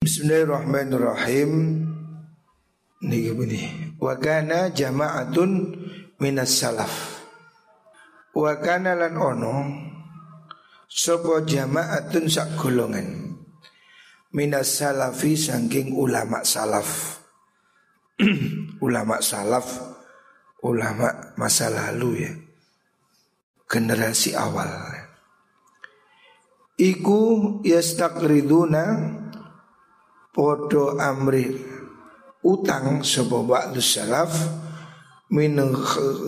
Bismillahirrahmanirrahim. Niki bunyi. Wa kana jama'atun minas salaf. Wa kana lan ono sapa jama'atun sak golongan minas salafi saking ulama salaf. ulama salaf, ulama masa lalu ya. Generasi awal. Iku yastaqriduna podo amri utang sapa ba'du salaf min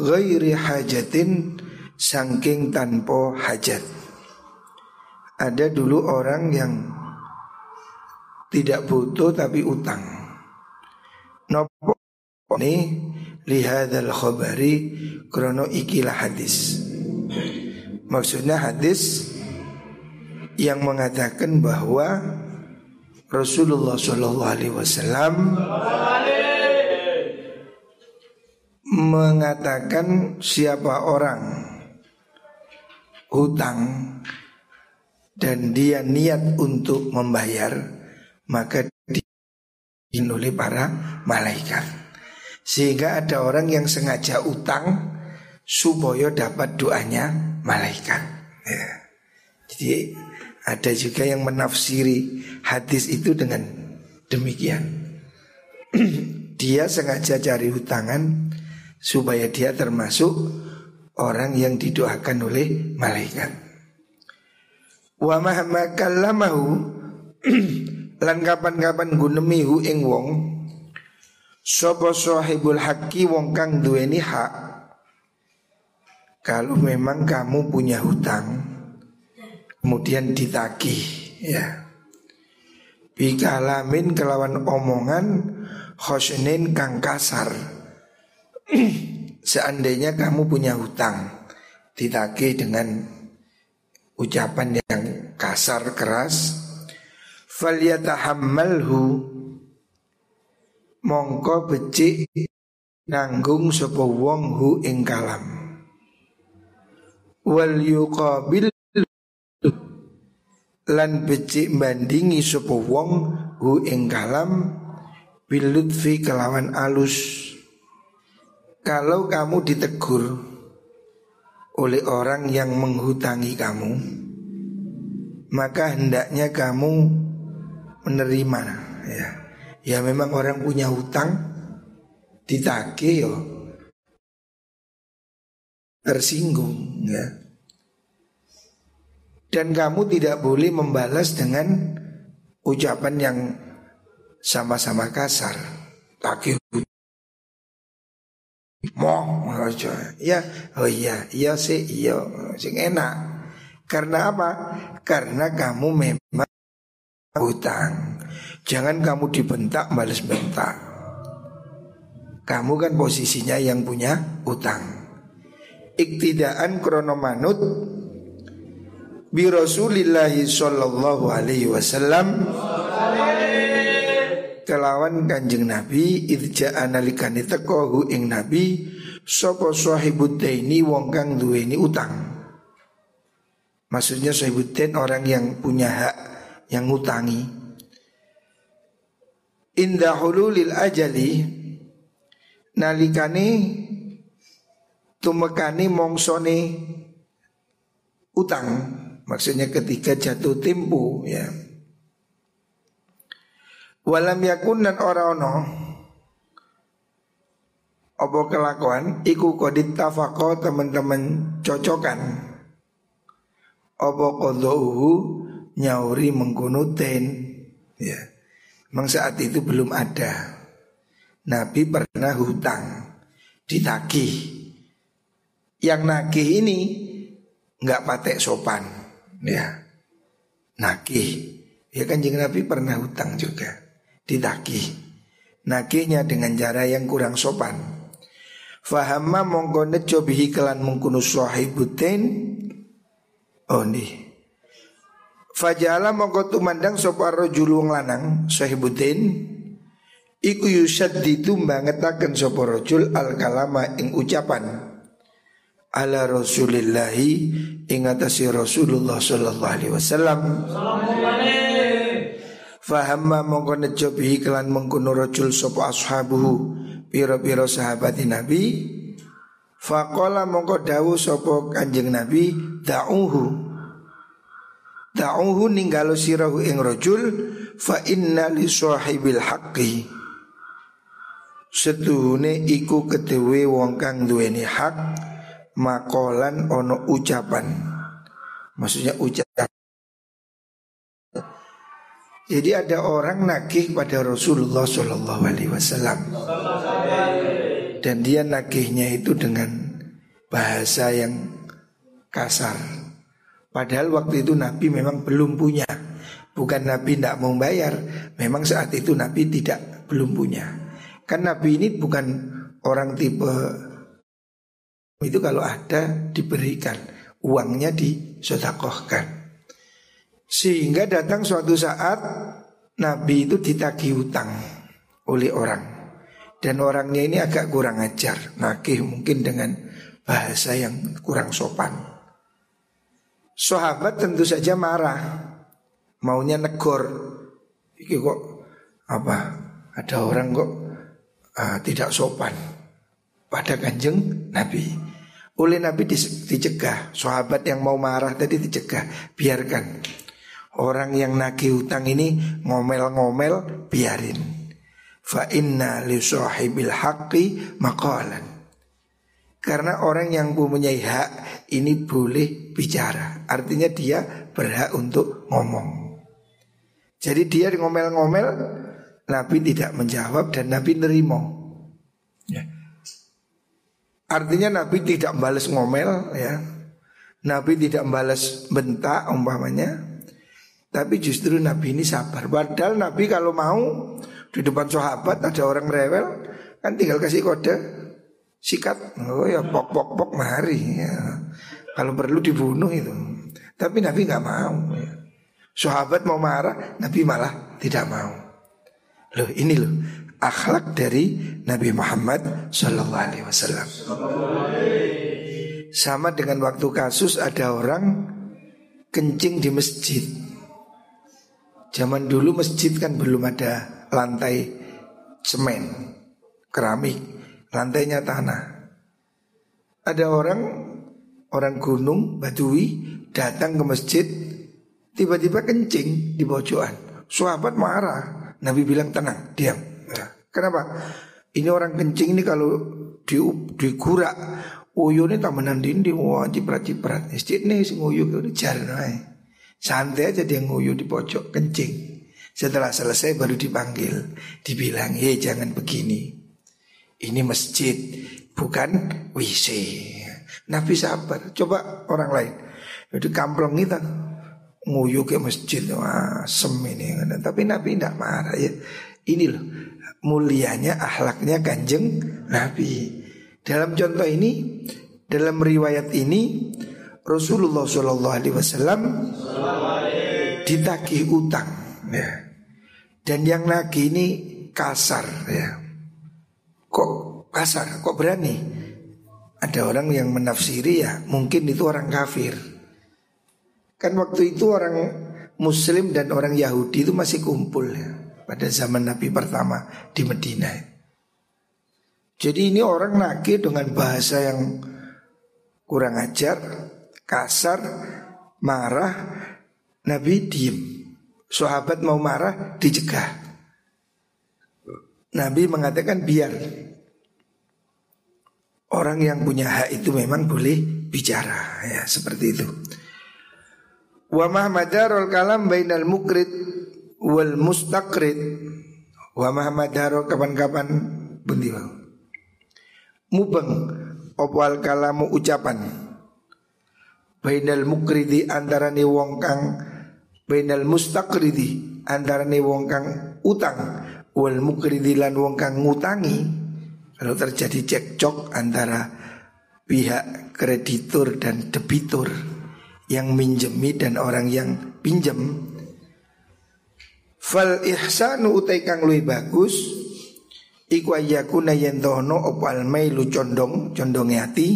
ghairi hajatin saking tanpa hajat. Ada dulu orang yang tidak butuh tapi utang. Nopo ini lihadal khabari krono ikilah hadis. Maksudnya hadis yang mengatakan bahwa Rasulullah Shallallahu Alaihi Wasallam mengatakan siapa orang hutang dan dia niat untuk membayar maka diin para malaikat sehingga ada orang yang sengaja utang supaya dapat doanya malaikat ya. jadi ada juga yang menafsiri hadis itu dengan demikian dia sengaja cari hutangan supaya dia termasuk orang yang didoakan oleh malaikat. Wa mahamma kallamahu lan kapan-kapan gunemihu ing wong sapa sahibul haqqi wong kang duweni hak kalau memang kamu punya hutang kemudian ditagih ya. Bikalamin kelawan omongan khosnin kang kasar. Seandainya kamu punya hutang Ditagih dengan ucapan yang kasar keras. Falyatahammalhu Mongko becik nanggung sapa wong hu ing kalam. Wal yuqabil lan becik bandingi sapa wong hu ing kalam bilutfi kelawan alus kalau kamu ditegur oleh orang yang menghutangi kamu, maka hendaknya kamu menerima ya. Ya memang orang punya hutang ditagih yo tersinggung ya. Dan kamu tidak boleh membalas dengan ucapan yang sama-sama kasar. Mo aja. Ya, oh iya, iya sih, iya sing enak. Karena apa? Karena kamu memang hutang. Jangan kamu dibentak balas bentak. Kamu kan posisinya yang punya utang. Iktidaan kronomanut bi Rasulillahi sallallahu alaihi wasallam kelawan kanjeng Nabi irja analikani teko hu ing Nabi sapa sahibud daini wong kang duweni utang. Maksudnya sahibud dain orang yang punya hak yang ngutangi. Indah hululil ajali nalikani tumekani mongsone utang maksudnya ketika jatuh tempo ya. Walam yakun dan ora ono Apa kelakuan? Iku kodit tafako teman-teman cocokan. Apa kodohu Nyauri mengkunutin Ya. Memang saat itu belum ada. Nabi pernah hutang Ditagih. Yang nagih ini nggak patek sopan Ya Nagih Ya kan Nabi pernah hutang juga ditagih. Nagihnya dengan cara yang kurang sopan. Fahamma mongko nejo bihi kelan mengkunu sahibutain. Oh nih. Fajala mongko tumandang sapa rajul lanang sahibutain. Iku yusaddidu bangetaken sapa rajul al kalama ing ucapan ala Rasulillahi ing atasi Rasulullah sallallahu alaihi wasallam. Fahamma mongko nejo bihi kelan mengkono rajul sapa ashabuhu pira-pira sahabat Nabi. Faqala mongko dawu sapa Kanjeng Nabi da'uhu. Da'uhu ninggalo sirahu ing rajul fa inna li sahibil haqqi. Setuhune iku kedewe wong kang duweni hak makolan ono ucapan Maksudnya ucapan jadi ada orang nagih pada Rasulullah Shallallahu Alaihi Wasallam dan dia nagihnya itu dengan bahasa yang kasar. Padahal waktu itu Nabi memang belum punya, bukan Nabi tidak mau bayar. Memang saat itu Nabi tidak belum punya. Kan Nabi ini bukan orang tipe itu kalau ada diberikan uangnya disodakohkan. Sehingga datang suatu saat Nabi itu ditagih hutang oleh orang. Dan orangnya ini agak kurang ajar Nakih mungkin dengan bahasa yang kurang sopan. Sahabat tentu saja marah. Maunya negor. Ini kok apa? Ada orang kok uh, tidak sopan. Pada kanjeng Nabi oleh Nabi dicegah Sahabat yang mau marah tadi dicegah Biarkan Orang yang nagih hutang ini ngomel-ngomel biarin. Fa inna li sahibil haqqi maqalan. Karena orang yang mempunyai hak ini boleh bicara. Artinya dia berhak untuk ngomong. Jadi dia ngomel-ngomel, Nabi tidak menjawab dan Nabi nerimo. Ya. Artinya Nabi tidak membalas ngomel ya. Nabi tidak membalas bentak umpamanya tapi justru Nabi ini sabar. Padahal Nabi kalau mau di depan sahabat ada orang rewel, kan tinggal kasih kode sikat. Oh ya pok pok pok mari. Ya. Kalau perlu dibunuh itu. Tapi Nabi nggak mau. Ya. Sahabat mau marah, Nabi malah tidak mau. Loh ini loh akhlak dari Nabi Muhammad Shallallahu Alaihi Wasallam. Sama dengan waktu kasus ada orang kencing di masjid. Zaman dulu masjid kan belum ada lantai semen, keramik, lantainya tanah. Ada orang orang gunung Badui datang ke masjid, tiba-tiba kencing di pojokan. Sahabat marah, Nabi bilang tenang, diam. Kenapa? Ini orang kencing ini kalau di dikurak uyune tak menandindi wajib ciprat-ciprat. Masjid nih sing uyu jarang Santai aja dia nguyu di pojok kencing. Setelah selesai baru dipanggil, dibilang, "Hei, jangan begini. Ini masjid, bukan WC." Nabi sabar. Coba orang lain. Itu kamplong kita nguyu ke masjid, wah sem ini. Tapi Nabi tidak marah ya. Ini loh mulianya akhlaknya kanjeng Nabi. Dalam contoh ini, dalam riwayat ini Rasulullah Shallallahu Alaihi Wasallam ditagih utang, ya. Dan yang nagih ini kasar, ya. Kok kasar? Kok berani? Ada orang yang menafsiri ya, mungkin itu orang kafir. Kan waktu itu orang Muslim dan orang Yahudi itu masih kumpul ya pada zaman Nabi pertama di Medina. Jadi ini orang nagih dengan bahasa yang kurang ajar, kasar, marah, Nabi diem. Sahabat mau marah, dicegah. Nabi mengatakan biar orang yang punya hak itu memang boleh bicara ya seperti itu. Wa mahmadarul kalam bainal mukrid wal mustaqrid. Wa mahmadarul kapan-kapan bundi Mubeng opwal kalamu ucapan? Bainal mukridi ni wong kang Bainal mustakridi ni wong kang utang. Wal mukridi lan wong kang ngutangi. Kalau terjadi cekcok antara pihak kreditur dan debitur Yang minjemi dan orang yang pinjam Fal ihsanu utai kang luwih bagus Iku ayakuna yentono opal mailu condong condongi hati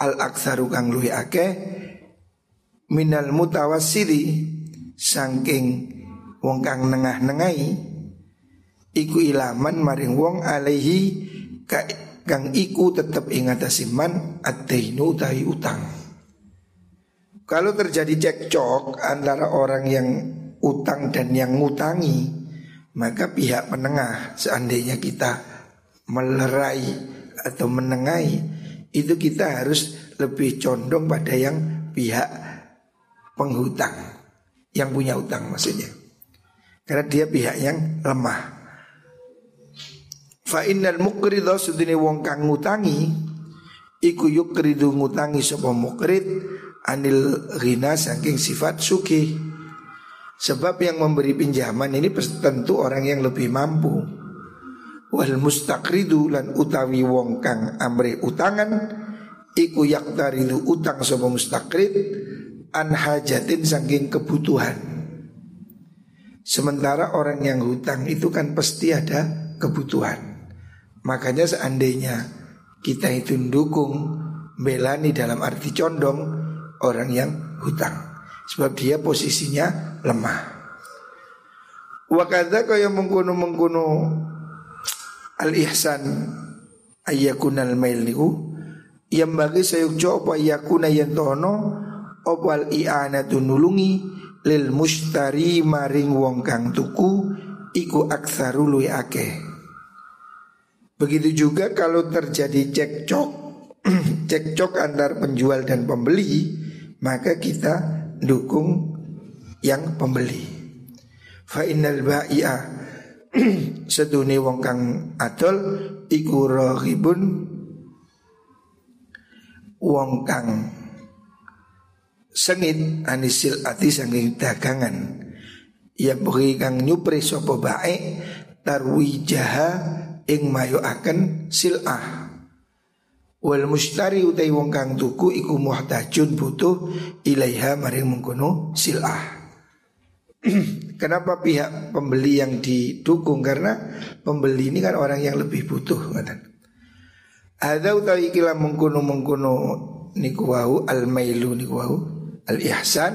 Al aksaru kang luwih akeh minal mutawassili saking wong kang nengah-nengai iku ilaman maring wong alaihi kang iku tetep ing man adainu utahi utang. Kalau terjadi cekcok antara orang yang utang dan yang ngutangi, maka pihak penengah seandainya kita melerai atau menengahi, itu kita harus lebih condong pada yang pihak penghutang, yang punya utang maksudnya. Karena dia pihak yang lemah. Fa innal muqridha sudine wong kang ngutangi iku yukridu ngutangi sapa mukrid anil ghina saking sifat suki. Sebab yang memberi pinjaman ini tentu orang yang lebih mampu. Wal mustaqridu lan utawi wong kang amre utangan iku yaktaridu utang sapa mustaqrid an hajatin saking kebutuhan. Sementara orang yang hutang itu kan pasti ada kebutuhan. Makanya seandainya kita itu dukung belani dalam arti condong orang yang hutang sebab dia posisinya lemah. Wakada kaya mengkuno mengkuno al ihsan ayakunal mail niku yang bagi sayuk apa yakuna tono opal i'anatu nulungi lil mustari maring wong kang tuku iku aksarului akeh Begitu juga kalau terjadi cekcok Cekcok antar penjual dan pembeli Maka kita dukung yang pembeli. Fa innal ba'i'a Seduni wong kang adol Iku rohibun Wong kang Sengit anisil ati sanging dagangan. Ya beri kang nyupri sopo baik Tarwijaha ing mayo akan silah. Wal mustari utai wong kang tuku iku muhtajun butuh ilaiha maring mengkono silah Kenapa pihak pembeli yang didukung? Karena pembeli ini kan orang yang lebih butuh. Ada utawi kila mengkono mengkono niku al mailu niku al ihsan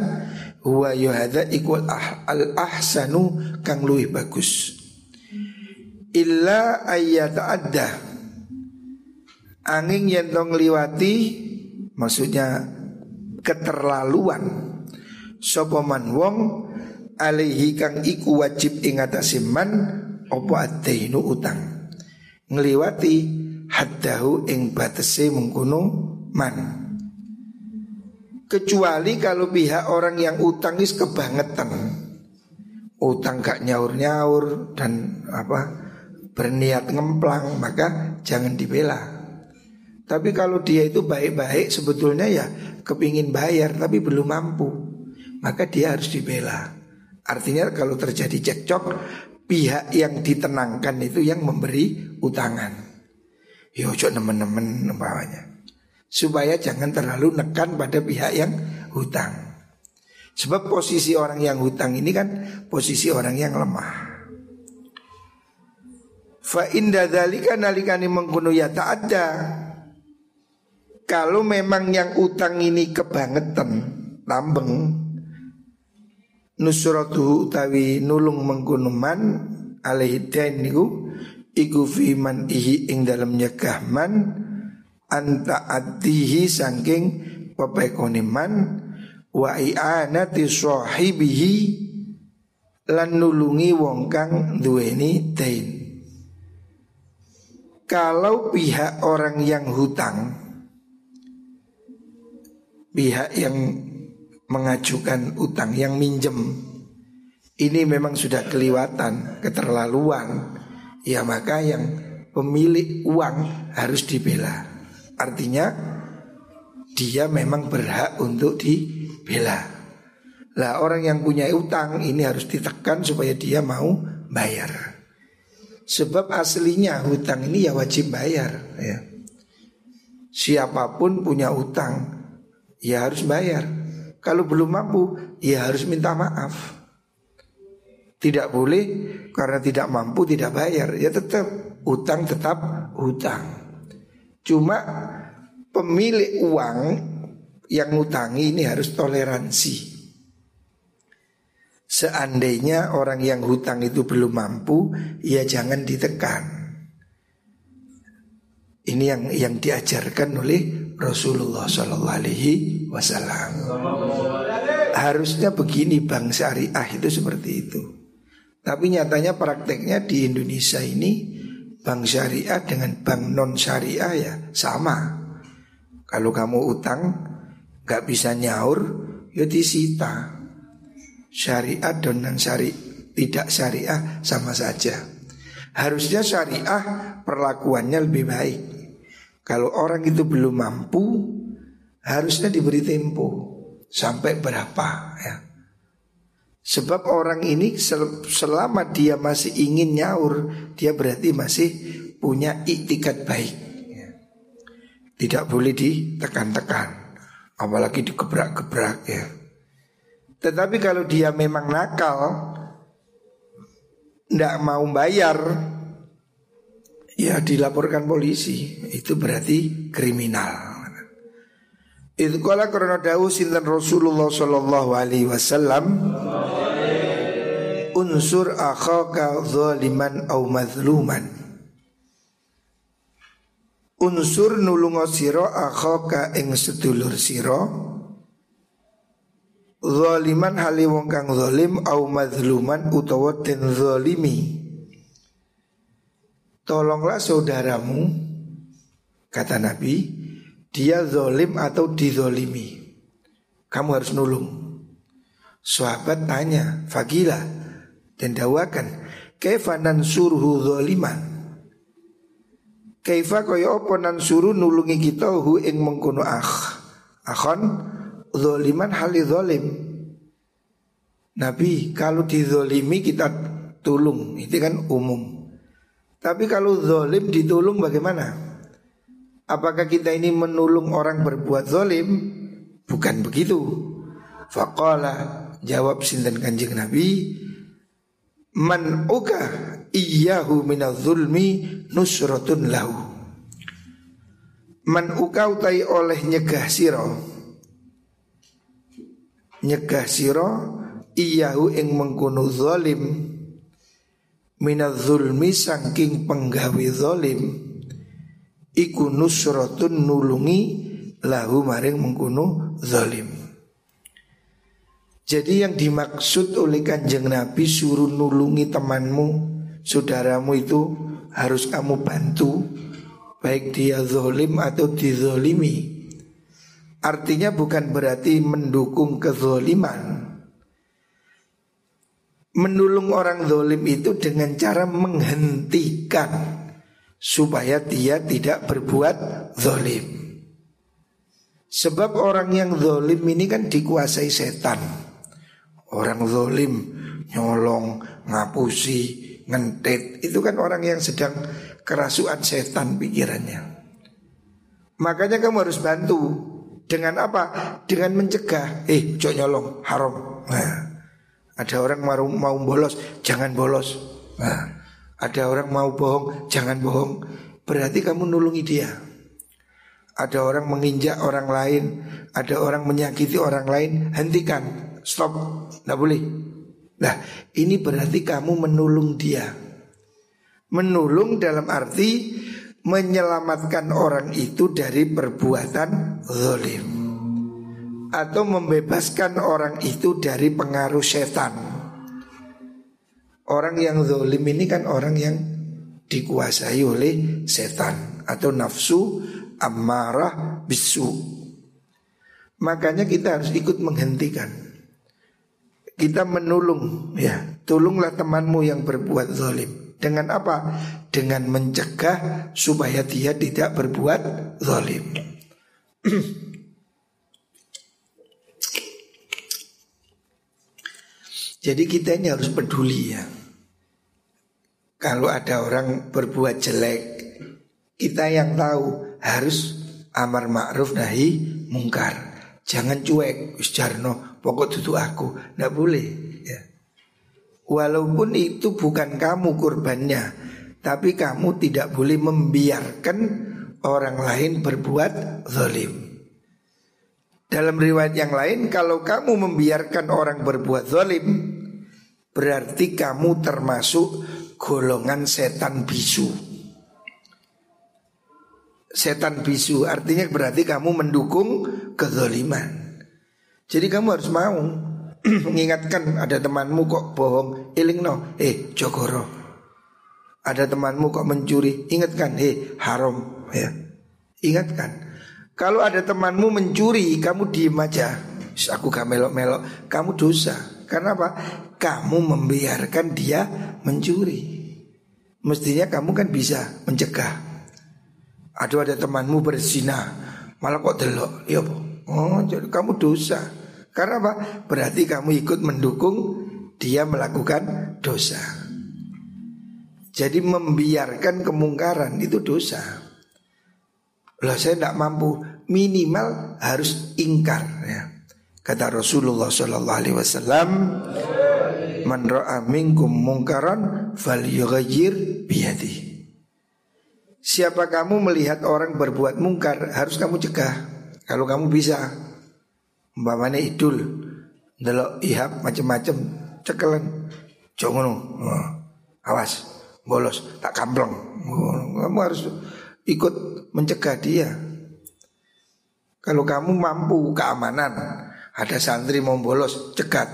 huwa yuhadza iku al ahsanu kang luwih bagus. Illa ada angin yang dong liwati maksudnya keterlaluan. Sopoman wong alaihi kang iku wajib ingatasi man opo adainu utang ngliwati haddahu ing batese mengkuno man kecuali kalau pihak orang yang utang is kebangetan utang gak nyaur-nyaur dan apa berniat ngemplang maka jangan dibela. Tapi kalau dia itu baik-baik sebetulnya ya kepingin bayar tapi belum mampu maka dia harus dibela. Artinya kalau terjadi cekcok pihak yang ditenangkan itu yang memberi utangan. Yo cok nemen-nemen umpamanya. Supaya jangan terlalu nekan pada pihak yang hutang. Sebab posisi orang yang hutang ini kan posisi orang yang lemah. Fa inda dzalika nalikani mengkuno ya ada. Kalau memang yang utang ini kebangetan lambeng nusratu utawi nulung mengkuno man alaihi dain niku iku fi man ihi ing dalam nyegah man anta adihi saking pepekone man wa i'anati sahibihi lan nulungi wong kang duweni dain. Kalau pihak orang yang hutang Pihak yang mengajukan utang Yang minjem. Ini memang sudah keliwatan Keterlaluan. Ya maka yang pemilik uang harus dibela. Artinya dia memang berhak untuk dibela. Lah orang yang punya utang ini harus ditekan supaya dia mau bayar. Sebab aslinya hutang ini ya wajib bayar ya. Siapa pun punya utang ya harus bayar. Kalau belum mampu ya harus minta maaf. Tidak boleh karena tidak mampu tidak bayar ya tetap utang tetap hutang. Cuma pemilik uang yang ngutangi ini harus toleransi. Seandainya orang yang hutang itu belum mampu, ya jangan ditekan. Ini yang yang diajarkan oleh Rasulullah Shallallahu Alaihi Wasallam. Harusnya begini bang syariah itu seperti itu. Tapi nyatanya prakteknya di Indonesia ini bank syariah dengan bank non syariah ya sama. Kalau kamu utang nggak bisa nyaur, ya disita. Syariah dan non syari tidak syariah sama saja. Harusnya syariah perlakuannya lebih baik. Kalau orang itu belum mampu, harusnya diberi tempo sampai berapa ya. Sebab orang ini selama dia masih ingin nyaur, dia berarti masih punya iktikat baik. Ya. Tidak boleh ditekan-tekan, apalagi dikebrak-gebrak ya. Tetapi kalau dia memang nakal, tidak mau bayar, ya dilaporkan polisi. Itu berarti kriminal. Itu kala karena dawu sinten Rasulullah sallallahu alaihi wasallam unsur akhaka zaliman au mazluman unsur nulunga sira akhaka ing sedulur sira zaliman hali wong kang zalim au mazluman utawa den zalimi tolonglah saudaramu kata Nabi dia zalim atau dizolimi. Kamu harus nulung. Sahabat tanya fagilah dan dawakan kaifa nansuruhu zaliman kaifa kaya apa nansuru nulungi kita hu ing mengkono akh? Akhon zaliman hali zalim Nabi kalau dizolimi kita tulung. Itu kan umum tapi kalau zalim ditulung bagaimana Apakah kita ini menulung orang berbuat zalim? Bukan begitu. Faqala jawab sinten kanjeng Nabi Man uka iyyahu minadzulmi nusratun lahu Man uka utai oleh nyegah siro Nyegah siro Iyahu ing mengkunu zalim Minadzulmi saking penggawe zalim Iku nusratun nulungi lahu maring mengkunu zalim jadi yang dimaksud oleh kanjeng Nabi suruh nulungi temanmu, saudaramu itu harus kamu bantu Baik dia zolim atau dizolimi. Artinya bukan berarti mendukung kezoliman Menulung orang zolim itu dengan cara menghentikan Supaya dia tidak berbuat zolim Sebab orang yang zolim ini kan dikuasai setan. Orang zolim nyolong, ngapusi, ngentit Itu kan orang yang sedang kerasuan setan pikirannya. Makanya kamu harus bantu. Dengan apa? Dengan mencegah. Eh, cok nyolong, haram. Nah, Ada orang mau, mau bolos, jangan bolos. Nah, Ada orang mau bohong, jangan bohong. Berarti kamu nulungi dia. Ada orang menginjak orang lain, ada orang menyakiti orang lain, hentikan. Stop, nggak boleh. Nah, ini berarti kamu menulung dia. Menulung dalam arti menyelamatkan orang itu dari perbuatan zalim atau membebaskan orang itu dari pengaruh setan. Orang yang zalim ini kan orang yang dikuasai oleh setan atau nafsu amarah bisu. Makanya kita harus ikut menghentikan. Kita menulung ya. Tolonglah temanmu yang berbuat zalim dengan apa? Dengan mencegah supaya dia tidak berbuat zalim jadi kita ini harus peduli ya. Kalau ada orang berbuat jelek kita yang tahu harus amar ma'ruf nahi mungkar. Jangan cuek Jarno Pokok itu aku. Tidak boleh ya. Walaupun itu bukan kamu kurbannya Tapi kamu tidak boleh membiarkan Orang lain berbuat zalim. Dalam riwayat yang lain Kalau kamu membiarkan orang berbuat zalim Berarti kamu termasuk golongan setan bisu. Setan bisu artinya berarti kamu mendukung kezaliman. Jadi kamu harus mau mengingatkan ada temanmu kok bohong Iling no, eh Jogoro. Ada temanmu kok mencuri Ingatkan, eh haram ya. Ingatkan. Kalau ada temanmu mencuri Kamu diem aja. Aku gak melok-melok Kamu dosa Karena apa? Kamu membiarkan dia mencuri. Mestinya kamu kan bisa mencegah. Aduh ada temanmu berzina. Malah kok delok? Ya Oh jadi kamu dosa. Karena apa? Berarti kamu ikut mendukung Dia melakukan dosa. Jadi membiarkan kemungkaran itu dosa. Lah saya tidak mampu. Minimal harus ingkar ya Kata Rasulullah Sallallahu Alaihi Wasallam, "Man ra'a minkum mungkaran falyughayyir biyadi." Siapa kamu melihat orang berbuat mungkar harus kamu cegah. Kalau kamu bisa, umpamanya idul, delok ihab macam-macam, cekelan, jangan oh, awas, bolos, tak kampleng. Oh, kamu harus ikut mencegah dia. Kalau kamu mampu keamanan, ada santri mau bolos, cekat.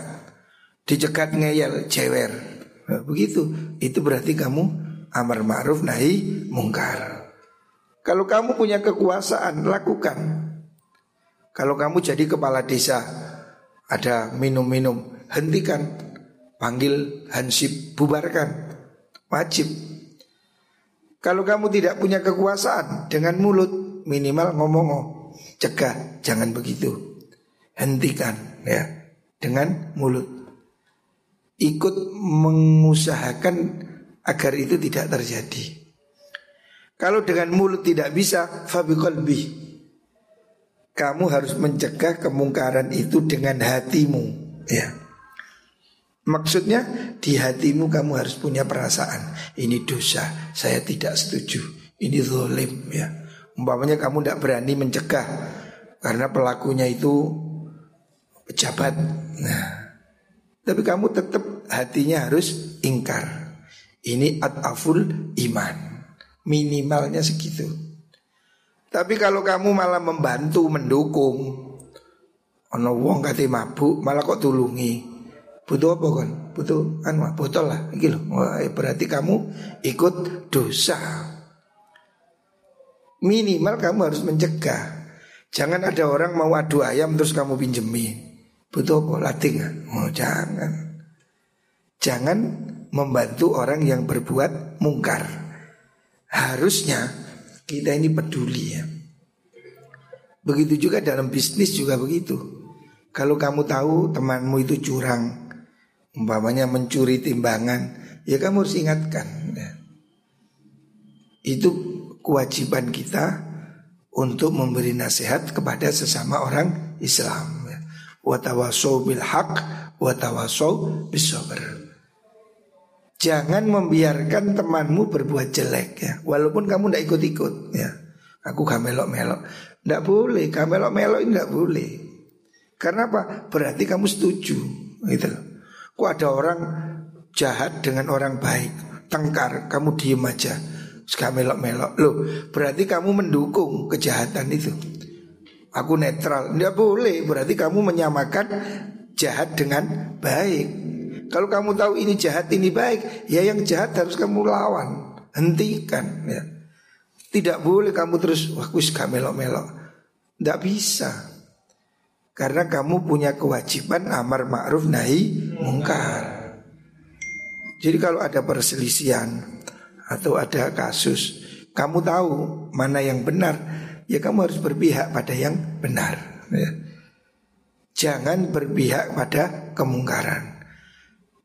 Dicekat ngeyel, cewer. Nah, begitu. Itu berarti kamu amar ma'ruf nahi mungkar. Kalau kamu punya kekuasaan, lakukan. Kalau kamu jadi kepala desa, ada minum-minum, hentikan. Panggil hansip, bubarkan. Wajib. Kalau kamu tidak punya kekuasaan dengan mulut, minimal ngomong, cegah, jangan begitu hentikan ya dengan mulut. Ikut mengusahakan agar itu tidak terjadi. Kalau dengan mulut tidak bisa, fabiqalbi. Kamu harus mencegah kemungkaran itu dengan hatimu, ya. Maksudnya di hatimu kamu harus punya perasaan Ini dosa, saya tidak setuju Ini zolim ya Umpamanya kamu tidak berani mencegah Karena pelakunya itu pejabat. Nah, tapi kamu tetap hatinya harus ingkar. Ini ataful iman. Minimalnya segitu. Tapi kalau kamu malah membantu, mendukung, ono wong kate mabuk, malah kok tulungi. Butuh apa kan? Butuh anu botol lah. Wah, berarti kamu ikut dosa. Minimal kamu harus mencegah. Jangan ada orang mau adu ayam terus kamu pinjemin. Butuh apa? Latih Oh jangan. Jangan membantu orang yang berbuat mungkar. Harusnya kita ini peduli ya. Begitu juga dalam bisnis juga begitu. Kalau kamu tahu temanmu itu curang Umpamanya mencuri timbangan Ya kamu harus ingatkan ya. Itu kewajiban kita untuk memberi nasihat kepada sesama orang Islam watawasau bil haq watawasau bisabar. Jangan membiarkan temanmu berbuat jelek ya, walaupun kamu tidak ikut-ikut ya. Aku gak melok-melok, tidak boleh, gak melok-melok ini tidak boleh. Karena apa? Berarti kamu setuju, gitu. Kok ada orang jahat dengan orang baik, tengkar, kamu diem aja, gak melok-melok. Loh, berarti kamu mendukung kejahatan itu. Aku netral. Tidak boleh. Berarti kamu menyamakan jahat dengan baik. Kalau kamu tahu ini jahat ini baik Ya yang jahat harus kamu lawan. Hentikan ya. Tidak boleh kamu terus Wah kus melok-melok. Tidak bisa. Karena kamu punya kewajiban Amar ma'ruf nahi mungkar. Jadi kalau ada perselisihan Atau ada kasus Kamu tahu mana yang benar ya kamu harus berpihak pada yang benar. Ya. Jangan berpihak pada kemungkaran.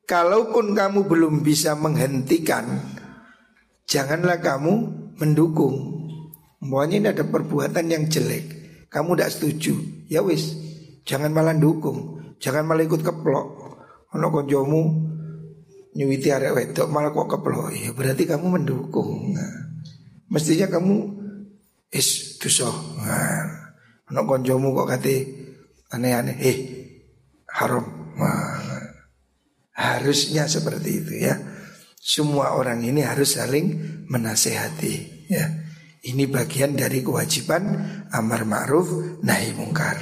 Kalaupun kamu belum bisa menghentikan, janganlah kamu mendukung. Pokoknya ini ada perbuatan yang jelek, kamu tidak setuju, ya wis, jangan malah dukung, jangan malah ikut keplok. Ono konjomu nyuwiti arek wedok malah kok keplok, ya berarti kamu mendukung. Nah, mestinya kamu is dosa. Nah, ana kancamu kok kate aneh-aneh, eh haram. Nah, Harusnya seperti itu ya. Semua orang ini harus saling menasehati ya. Ini bagian dari kewajiban amar ma'ruf nahi mungkar.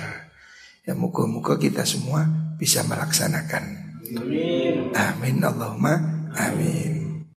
Ya muka-muka kita semua bisa melaksanakan. Amin. Amin Allahumma amin.